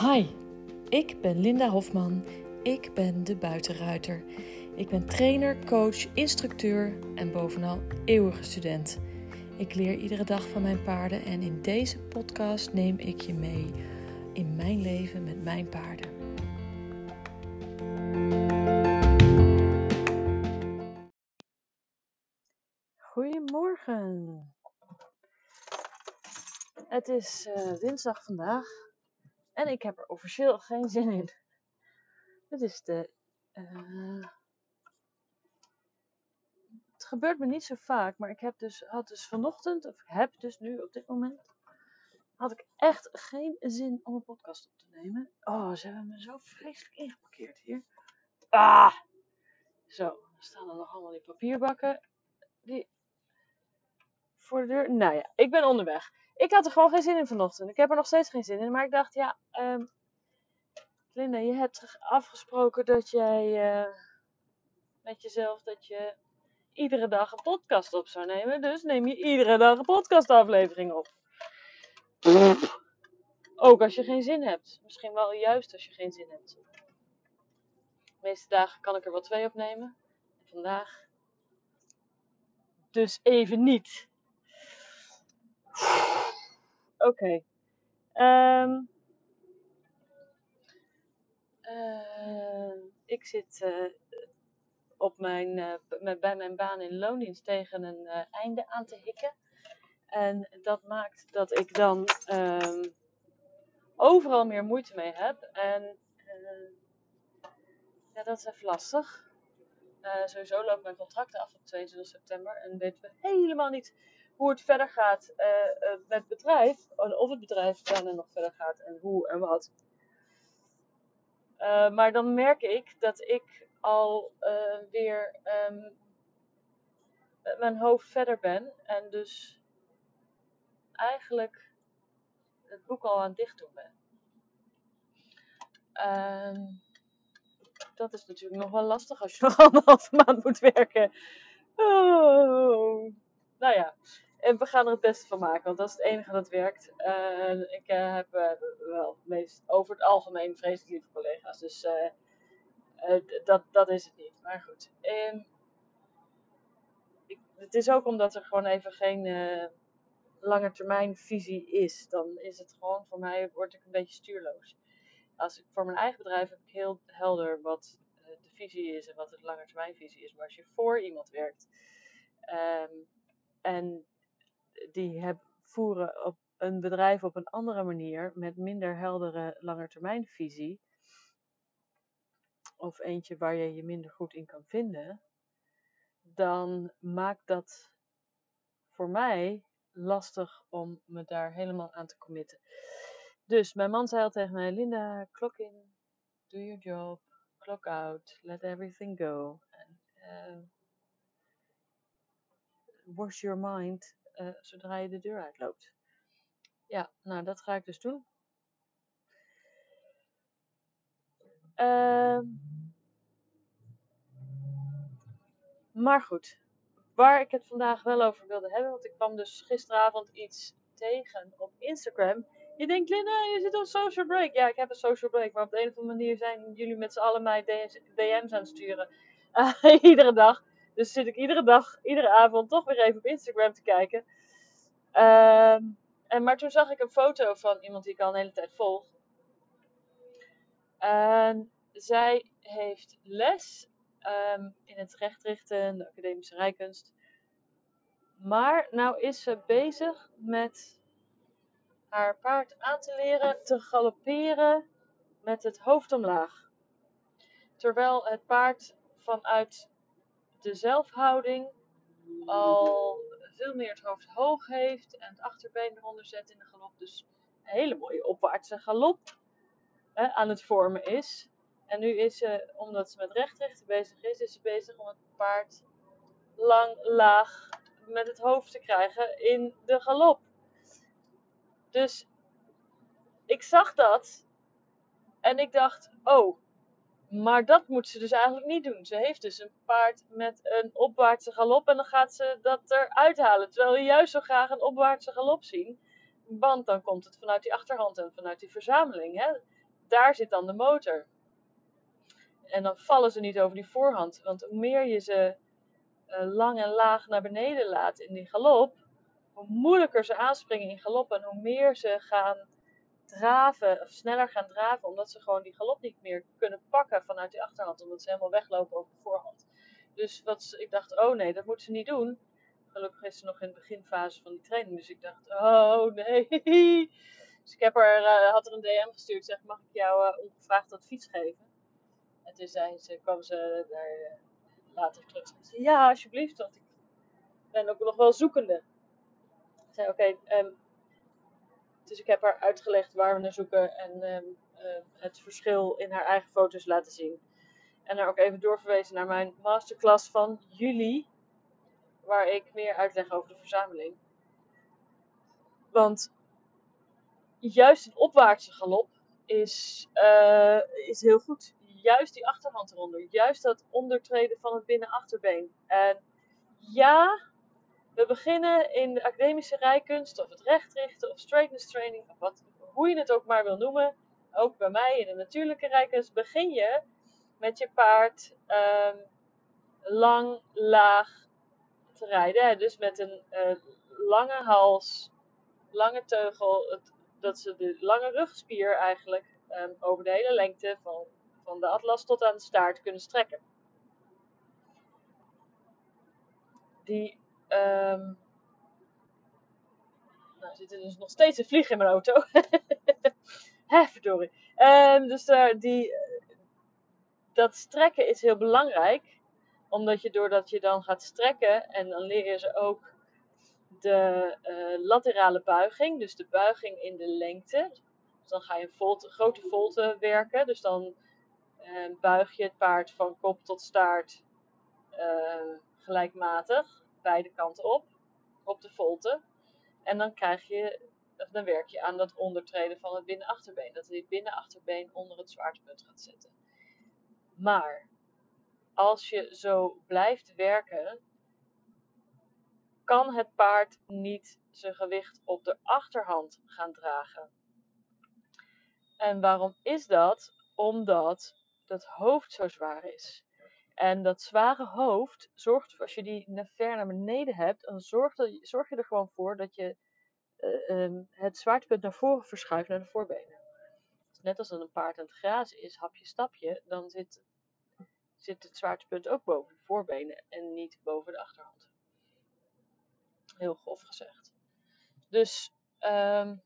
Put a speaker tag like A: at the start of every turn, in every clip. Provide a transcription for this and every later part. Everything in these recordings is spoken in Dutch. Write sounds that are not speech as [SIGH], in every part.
A: Hi, ik ben Linda Hofman. Ik ben de buitenruiter. Ik ben trainer, coach, instructeur en bovenal eeuwige student. Ik leer iedere dag van mijn paarden en in deze podcast neem ik je mee in mijn leven met mijn paarden. Goedemorgen. Het is uh, dinsdag vandaag en ik heb er officieel [LAUGHS] geen zin in. Het is de. Uh, het gebeurt me niet zo vaak, maar ik heb dus, had dus vanochtend, of heb dus nu op dit moment, had ik echt geen zin om een podcast op te nemen. Oh, ze hebben me zo vreselijk ingeparkeerd hier. Ah! Zo, staan er nog allemaal die papierbakken. Die voor de deur. Nou ja, ik ben onderweg. Ik had er gewoon geen zin in vanochtend. Ik heb er nog steeds geen zin in. Maar ik dacht, ja, um, Linda, je hebt afgesproken dat jij uh, met jezelf dat je iedere dag een podcast op zou nemen. Dus neem je iedere dag een podcastaflevering op. Ook als je geen zin hebt. Misschien wel juist als je geen zin hebt. De meeste dagen kan ik er wel twee opnemen. Vandaag dus even niet. Oké. Um, uh, ik zit uh, op mijn, uh, bij mijn baan in loondienst tegen een einde aan te hikken. En dat maakt dat ik dan um, overal meer moeite mee heb. En ja, dat is even lastig. sowieso loopt mijn contract af op 22 september en weten we helemaal niet hoe het verder gaat uh, uh, met het bedrijf. Of het bedrijf daarna nog verder gaat en hoe en wat. Uh, maar dan merk ik dat ik al weer um, met mijn hoofd verder ben. En dus eigenlijk het boek al aan het dicht doen ben. Uh, dat is natuurlijk nog wel lastig als je [LAUGHS] nog anderhalve maand moet werken. Oh. Nou ja, en we gaan er het beste van maken, want dat is het enige dat werkt. Ik uh, heb uh, wel meest, over het algemeen vreselijk lieve collega's, dus dat, dat is het niet. Maar goed. Ik, het is ook omdat er gewoon even geen lange termijn visie is. Dan is het gewoon voor mij, word ik een beetje stuurloos. Als ik, voor mijn eigen bedrijf heb ik heel helder wat de visie is en wat de lange termijn visie is. Maar als je voor iemand werkt. Um, en die heb, voeren op een bedrijf op een andere manier met minder heldere langetermijnvisie. Of eentje waar je je minder goed in kan vinden. Dan maakt dat voor mij lastig om me daar helemaal aan te committen. Dus mijn man zei al tegen mij: Linda, clock in, do your job, clock out, let everything go. En, uh, wash your mind uh, zodra je de deur uitloopt. Ja, nou dat ga ik dus doen. Uh, maar goed, waar ik het vandaag wel over wilde hebben, want ik kwam dus gisteravond iets tegen op Instagram. Je denkt, Linda, je zit op social break. Ja, ik heb een social break, maar op de een of andere manier zijn jullie met z'n allen mij DM's aan het sturen. [LAUGHS] Iedere dag. Dus zit ik iedere dag, iedere avond toch weer even op Instagram te kijken. Uh, en, maar toen zag ik een foto van iemand die ik al een hele tijd volg. En zij heeft les um, in het rechtrichten, de academische rijkunst. Maar nou is ze bezig met haar paard aan te leren te galopperen met het hoofd omlaag. Terwijl het paard vanuit de zelfhouding al veel meer het hoofd hoog heeft en het achterbeen eronder zet in de galop. Dus een hele mooie opwaartse galop hè, aan het vormen is. En nu is ze, omdat ze met rechtrichten bezig is, is ze bezig om het paard lang, laag met het hoofd te krijgen in de galop. Dus ik zag dat en ik dacht, oh, maar dat moet ze dus eigenlijk niet doen. Ze heeft dus een paard met een opwaartse galop en dan gaat ze dat eruit halen. Terwijl je juist zo graag een opwaartse galop zien. Want dan komt het vanuit die achterhand en vanuit die verzameling. Hè? daar zit dan de motor. En dan vallen ze niet over die voorhand. Want hoe meer je ze uh, lang en laag naar beneden laat in die galop, hoe moeilijker ze aanspringen in galop en hoe meer ze gaan draven, of sneller gaan draven, omdat ze gewoon die galop niet meer kunnen pakken vanuit die achterhand, omdat ze helemaal weglopen over de voorhand. Dus wat, ik dacht, oh nee, dat moeten ze niet doen. Gelukkig is ze nog in de beginfase van die training, dus ik dacht, oh nee. [LAUGHS] Dus ik heb er, uh, had er een DM gestuurd, zeg, mag ik jou uh, ongevraagd advies geven? En toen zei ze, kwam ze daar later terug. Zei, ja, alsjeblieft, want ik ben ook nog wel zoekende. Zei, oké, okay, ehm, dus ik heb haar uitgelegd waar we naar zoeken en um, uh, het verschil in haar eigen foto's laten zien. En haar ook even doorverwezen naar mijn masterclass van juli, waar ik meer uitleg over de verzameling. Want juist een opwaartse galop is, uh, is heel goed juist die achterhand eronder. Juist dat ondertreden van het binnen-achterbeen. En ja, we beginnen in de academische rijkunst, of het rechtrichten, of straightness training, of wat, hoe je het ook maar wil noemen. Ook bij mij in de natuurlijke rijkunst begin je met je paard um, lang, laag te rijden. Dus met een uh, lange hals, lange teugel, het, dat ze de lange rugspier eigenlijk um, over de hele lengte van van de atlas tot aan de staart kunnen strekken. Die. Um, nou, zit er dus nog steeds een vlieg in mijn auto. [LAUGHS] Hé, verdorie. Um, dus uh, die, dat strekken is heel belangrijk. Omdat je doordat je dan gaat strekken, en dan leer je ze ook de uh, laterale buiging. Dus de buiging in de lengte. Dus dan ga je een, grote volte werken. Dus dan en buig je het paard van kop tot staart gelijkmatig, beide kanten op, op de volte. En dan krijg je, dan werk je aan dat ondertreden van het binnenachterbeen. Dat je het binnenachterbeen onder het zwaartepunt gaat zetten. Maar als je zo blijft werken, kan het paard niet zijn gewicht op de achterhand gaan dragen. En waarom is dat? Omdat dat hoofd zo zwaar is. En dat zware hoofd zorgt, als je die ver naar beneden hebt, dan zorgt dat, zorg je er gewoon voor dat je uh, um, het zwaartepunt naar voren verschuift naar de voorbenen. Dus net als dat een paard aan het grazen is, hapje stapje, dan zit, zit het zwaartepunt ook boven de voorbenen en niet boven de achterhand. Heel grof gezegd. Dus um,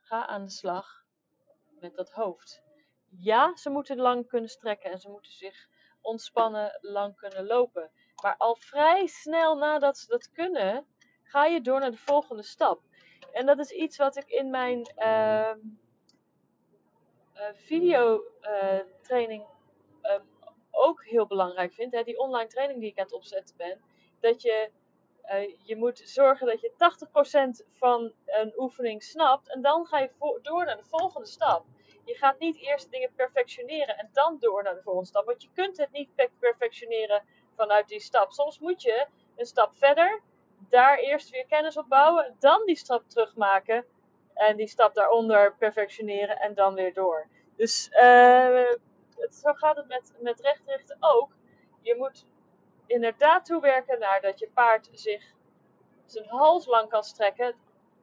A: ga aan de slag met dat hoofd ja, ze moeten lang kunnen strekken en ze moeten zich ontspannen lang kunnen lopen. Maar al vrij snel nadat ze dat kunnen, ga je door naar de volgende stap. En dat is iets wat ik in mijn uh, uh, videotraining uh, ook heel belangrijk vind. Hè? Die online training die ik aan het opzetten ben. Dat je, eh, je moet zorgen dat je 80% van een oefening snapt. En dan ga je door naar de volgende stap. Je gaat niet eerst dingen perfectioneren en dan door naar de volgende stap. Want je kunt het niet perfectioneren vanuit die stap. Soms moet je een stap verder, daar eerst weer kennis op bouwen, dan die stap terugmaken en die stap daaronder perfectioneren en dan weer door. Dus het, zo gaat het met, met rechtrichten ook. Je moet inderdaad toewerken naar dat je paard zich zijn hals lang kan strekken,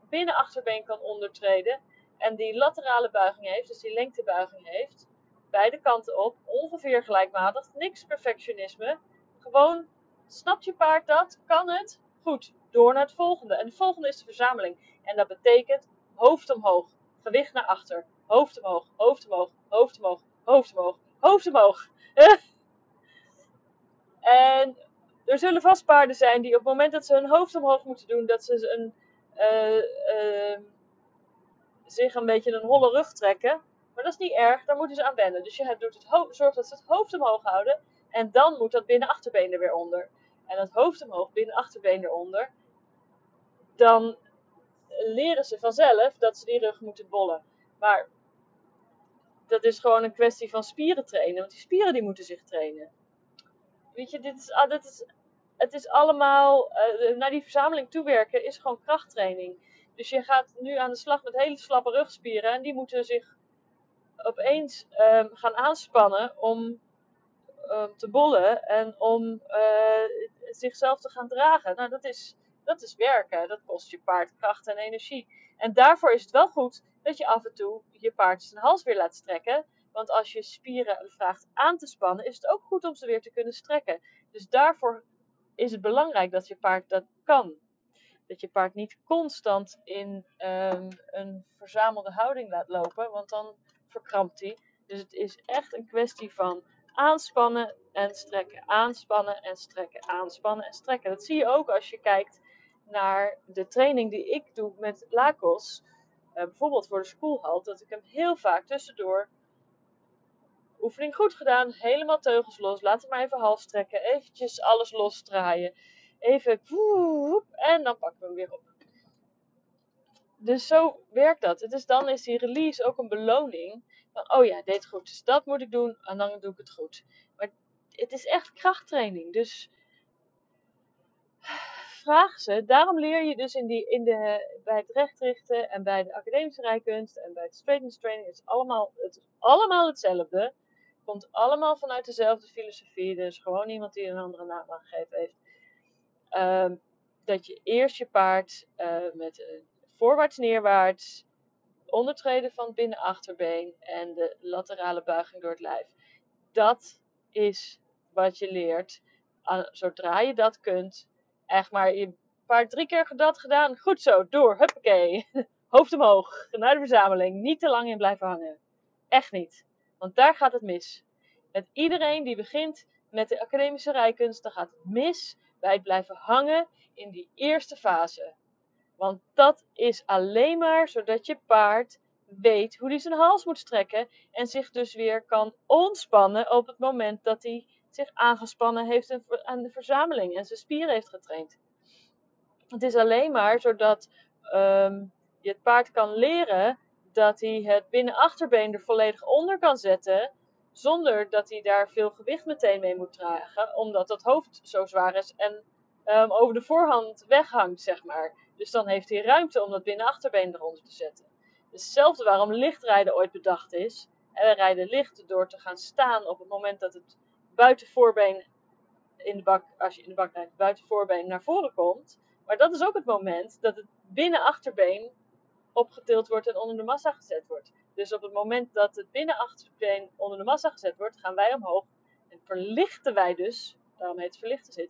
A: binnen achterbeen kan ondertreden en die laterale buiging heeft, dus die lengtebuiging heeft, beide kanten op, ongeveer gelijkmatig, niks perfectionisme. Gewoon, snapt je paard dat? Kan het? Goed, door naar het volgende. En de volgende is de verzameling. En dat betekent hoofd omhoog, gewicht naar achter, hoofd omhoog, hoofd omhoog, hoofd omhoog, hoofd omhoog, hoofd omhoog. [LAUGHS] en er zullen vast paarden zijn die op het moment dat ze hun hoofd omhoog moeten doen, dat ze een... Uh, zich een beetje een holle rug trekken. Maar dat is niet erg, daar moeten ze aan wennen. Dus je doet het zorgt dat ze het hoofd omhoog houden. En dan moet dat binnen achterbeen er weer onder. En het hoofd omhoog, binnen achterbeen eronder. Dan leren ze vanzelf dat ze die rug moeten bollen. Maar dat is gewoon een kwestie van spieren trainen. Want die spieren die moeten zich trainen. Weet je, dit is, ah, dit is, het is allemaal, uh, naar die verzameling toewerken is gewoon krachttraining. Dus je gaat nu aan de slag met hele slappe rugspieren en die moeten zich opeens um, gaan aanspannen om um, te bollen en om uh, zichzelf te gaan dragen. Nou, dat is, dat is werken. Dat kost je paard kracht en energie. En daarvoor is het wel goed dat je af en toe je paard zijn hals weer laat strekken. Want als je spieren vraagt aan te spannen, is het ook goed om ze weer te kunnen strekken. Dus daarvoor is het belangrijk dat je paard dat kan. Dat je paard niet constant in um, een verzamelde houding laat lopen, want dan verkrampt hij. Dus het is echt een kwestie van aanspannen en strekken, aanspannen en strekken, aanspannen en strekken. Dat zie je ook als je kijkt naar de training die ik doe met Lakos. Uh, bijvoorbeeld voor de schoolhal, dat ik hem heel vaak tussendoor oefening goed gedaan, helemaal teugels los, laat hem maar even half strekken, eventjes alles losdraaien, even woep, en dan pakken we hem weer op. Dus zo werkt dat. Dus dan is die release ook een beloning van, oh ja, deed goed, dus dat moet ik doen en dan doe ik het goed. Maar het is echt krachttraining, dus vraag ze. Daarom leer je dus in die, in de, bij het rechtrichten en bij de academische rijkunst en bij het straight training, is allemaal, het is allemaal hetzelfde. Komt allemaal vanuit dezelfde filosofie, dus gewoon iemand die een andere naam aangegeven heeft. Uh, dat je eerst je paard uh, met een voorwaarts neerwaarts ondertreden van het binnenachterbeen en de laterale buiging door het lijf. Dat is wat je leert. Zodra je dat kunt, echt maar je paard drie keer dat gedaan, goed zo, door, huppakee. [LAUGHS] Hoofd omhoog, naar de verzameling, niet te lang in blijven hangen. Echt niet, want daar gaat het mis. Met iedereen die begint met de academische rijkunst, dan gaat het mis het blijven hangen in die eerste fase. Want dat is alleen maar zodat je paard weet hoe hij zijn hals moet strekken en zich dus weer kan ontspannen op het moment dat hij zich aangespannen heeft aan de verzameling en zijn spieren heeft getraind. Het is alleen maar zodat um, je het paard kan leren dat hij het binnenachterbeen er volledig onder kan zetten, zonder dat hij daar veel gewicht meteen mee moet dragen, omdat dat hoofd zo zwaar is en um, over de voorhand weghangt, zeg maar. Dus dan heeft hij ruimte om dat binnenachterbeen eronder te zetten. Hetzelfde waarom lichtrijden ooit bedacht is. En we rijden licht door te gaan staan op het moment dat het buitenvoorbeen in de bak, als je in de bak rijdt, buitenvoorbeen naar voren komt. Maar dat is ook het moment dat het binnenachterbeen opgetild wordt en onder de massa gezet wordt. Dus op het moment dat het binnenachterbeen onder de massa gezet wordt, gaan wij omhoog en verlichten wij dus, daarom heet het verlichten zit,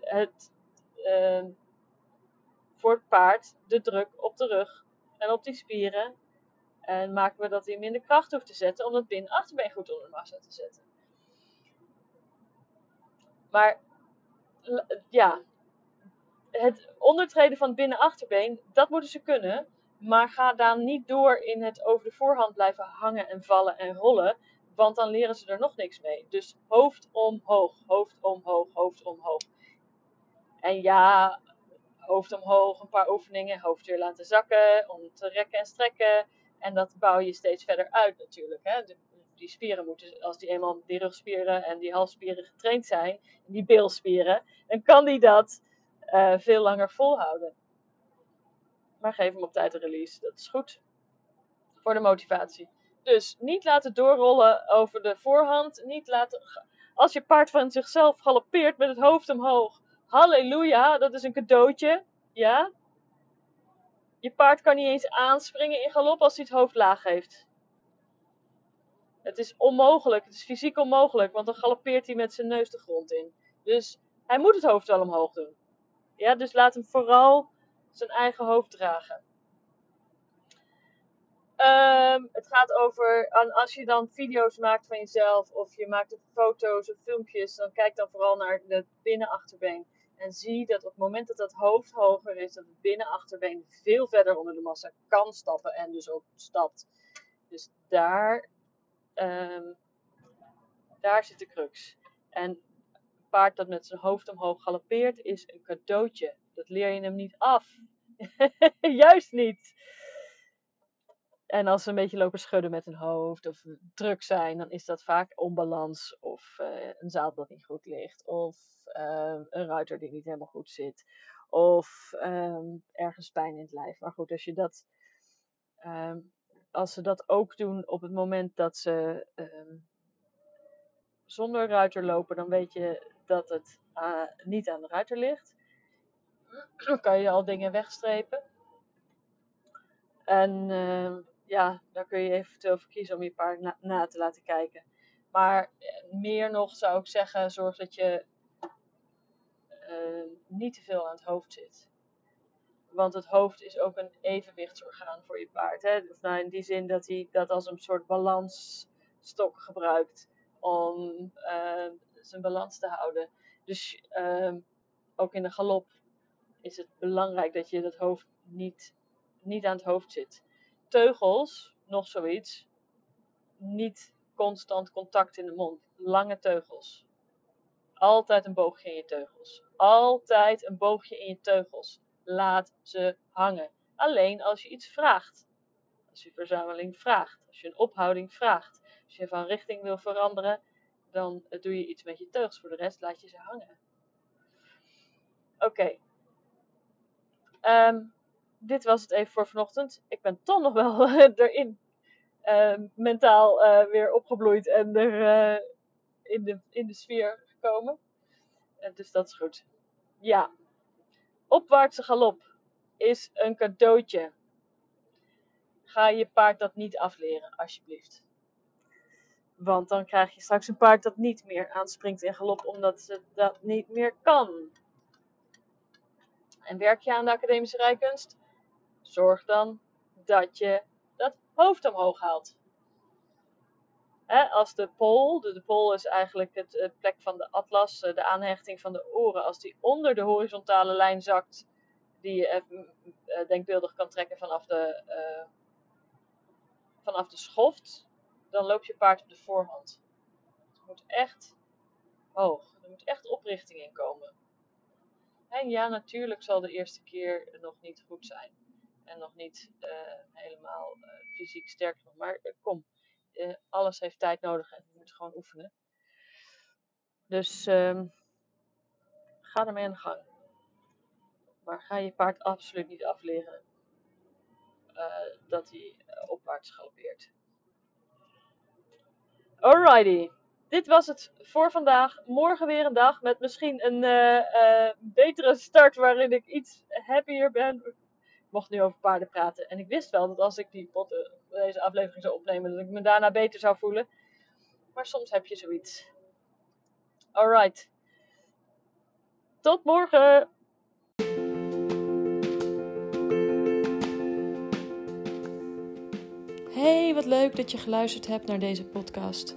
A: het, uh, voor het paard de druk op de rug en op die spieren. En maken we dat hij minder kracht hoeft te zetten om het binnenachterbeen goed onder de massa te zetten. Maar ja, het ondertreden van het binnenachterbeen, dat moeten ze kunnen. Maar ga dan niet door in het over de voorhand blijven hangen en vallen en rollen. Want dan leren ze er nog niks mee. Dus hoofd omhoog, hoofd omhoog, hoofd omhoog. En ja, hoofd omhoog, een paar oefeningen, hoofd weer laten zakken, om te rekken en strekken. En dat bouw je steeds verder uit natuurlijk. Hè? die spieren moeten, als die eenmaal die rugspieren en die halsspieren getraind zijn, die beelspieren, dan kan die dat uh, veel langer volhouden. Maar geef hem op tijd een release, dat is goed. Voor de motivatie. Dus niet laten doorrollen over de voorhand. Niet laten, als je paard van zichzelf galoppeert met het hoofd omhoog. Halleluja, dat is een cadeautje. Ja? Je paard kan niet eens aanspringen in galop als hij het hoofd laag heeft. Het is onmogelijk, het is fysiek onmogelijk, want dan galoppeert hij met zijn neus de grond in. Dus hij moet het hoofd wel omhoog doen. Ja, dus laat hem vooral zijn eigen hoofd dragen. Um, het gaat over, als je dan video's maakt van jezelf, of je maakt foto's of filmpjes, dan kijk dan vooral naar het binnenachterbeen. En zie dat op het moment dat dat hoofd hoger is, dat het binnenachterbeen veel verder onder de massa kan stappen en dus ook stapt. Dus daar um, daar zit de crux. En een paard dat met zijn hoofd omhoog galoppeert is een cadeautje. Dat leer je hem niet af. [LAUGHS] Juist niet. en als ze een beetje lopen schudden met hun hoofd of druk zijn, dan is dat vaak onbalans of uh, een zaal dat niet goed ligt of uh, een ruiter die niet helemaal goed zit of um, ergens pijn in het lijf. Maar goed, als je dat, um, als ze dat ook doen op het moment dat ze zonder ruiter lopen, dan weet je dat het uh, niet aan de ruiter ligt. Kan je al dingen wegstrepen. En uh, ja, daar kun je eventueel voor kiezen om je paard na, te laten kijken. Maar eh, meer nog zou ik zeggen, zorg dat je uh, niet te veel aan het hoofd zit. Want het hoofd is ook een evenwichtsorgaan voor je paard. Hè? Nou in die zin dat hij dat als een soort balansstok gebruikt om uh, zijn balans te houden. Dus ook in de galop is het belangrijk dat je dat hoofd niet, niet aan het hoofd zit. Teugels, nog zoiets. Niet constant contact in de mond. Lange teugels. Altijd een boogje in je teugels. Altijd een boogje in je teugels. Laat ze hangen. Alleen als je iets vraagt. Als je verzameling vraagt. Als je een ophouding vraagt. Als je van richting wil veranderen, dan doe je iets met je teugels. Voor de rest laat je ze hangen. Oké. Um, dit was het even voor vanochtend. Ik ben toch nog wel [LAUGHS] erin uh, mentaal uh, weer opgebloeid en er uh, in, de, in de sfeer gekomen. dus dat is goed. Ja. Opwaartse galop is een cadeautje. Ga je paard dat niet afleren, alsjeblieft. Want dan krijg je straks een paard dat niet meer aanspringt in galop, omdat ze dat niet meer kan. En werk je aan de academische rijkunst? Zorg dan dat je dat hoofd omhoog haalt. Als de pool, de, pool is eigenlijk het, het, plek van de atlas, eh, de aanhechting van de oren, als die onder de horizontale lijn zakt, die je even, uh, denkbeeldig kan trekken vanaf de, vanaf de schoft, dan loopt je paard op de voorhand. Het moet echt hoog, er moet echt oprichting in komen. En ja, natuurlijk zal de eerste keer nog niet goed zijn. En nog niet uh, helemaal uh, fysiek sterk. Maar uh, kom, alles heeft tijd nodig en je moet gewoon oefenen. Dus um, ga ermee aan de gang. Maar ga je paard absoluut niet afleren dat hij opwaarts galopeert. Alrighty dit was het voor vandaag. Morgen weer een dag met misschien een uh, uh, betere start waarin ik iets happier ben. Ik mocht nu over paarden praten. En ik wist wel dat als ik die pot, uh, deze aflevering zou opnemen, dat ik me daarna beter zou voelen. Maar soms heb je zoiets. Alright. Tot morgen!
B: Hey, wat leuk dat je geluisterd hebt naar deze podcast.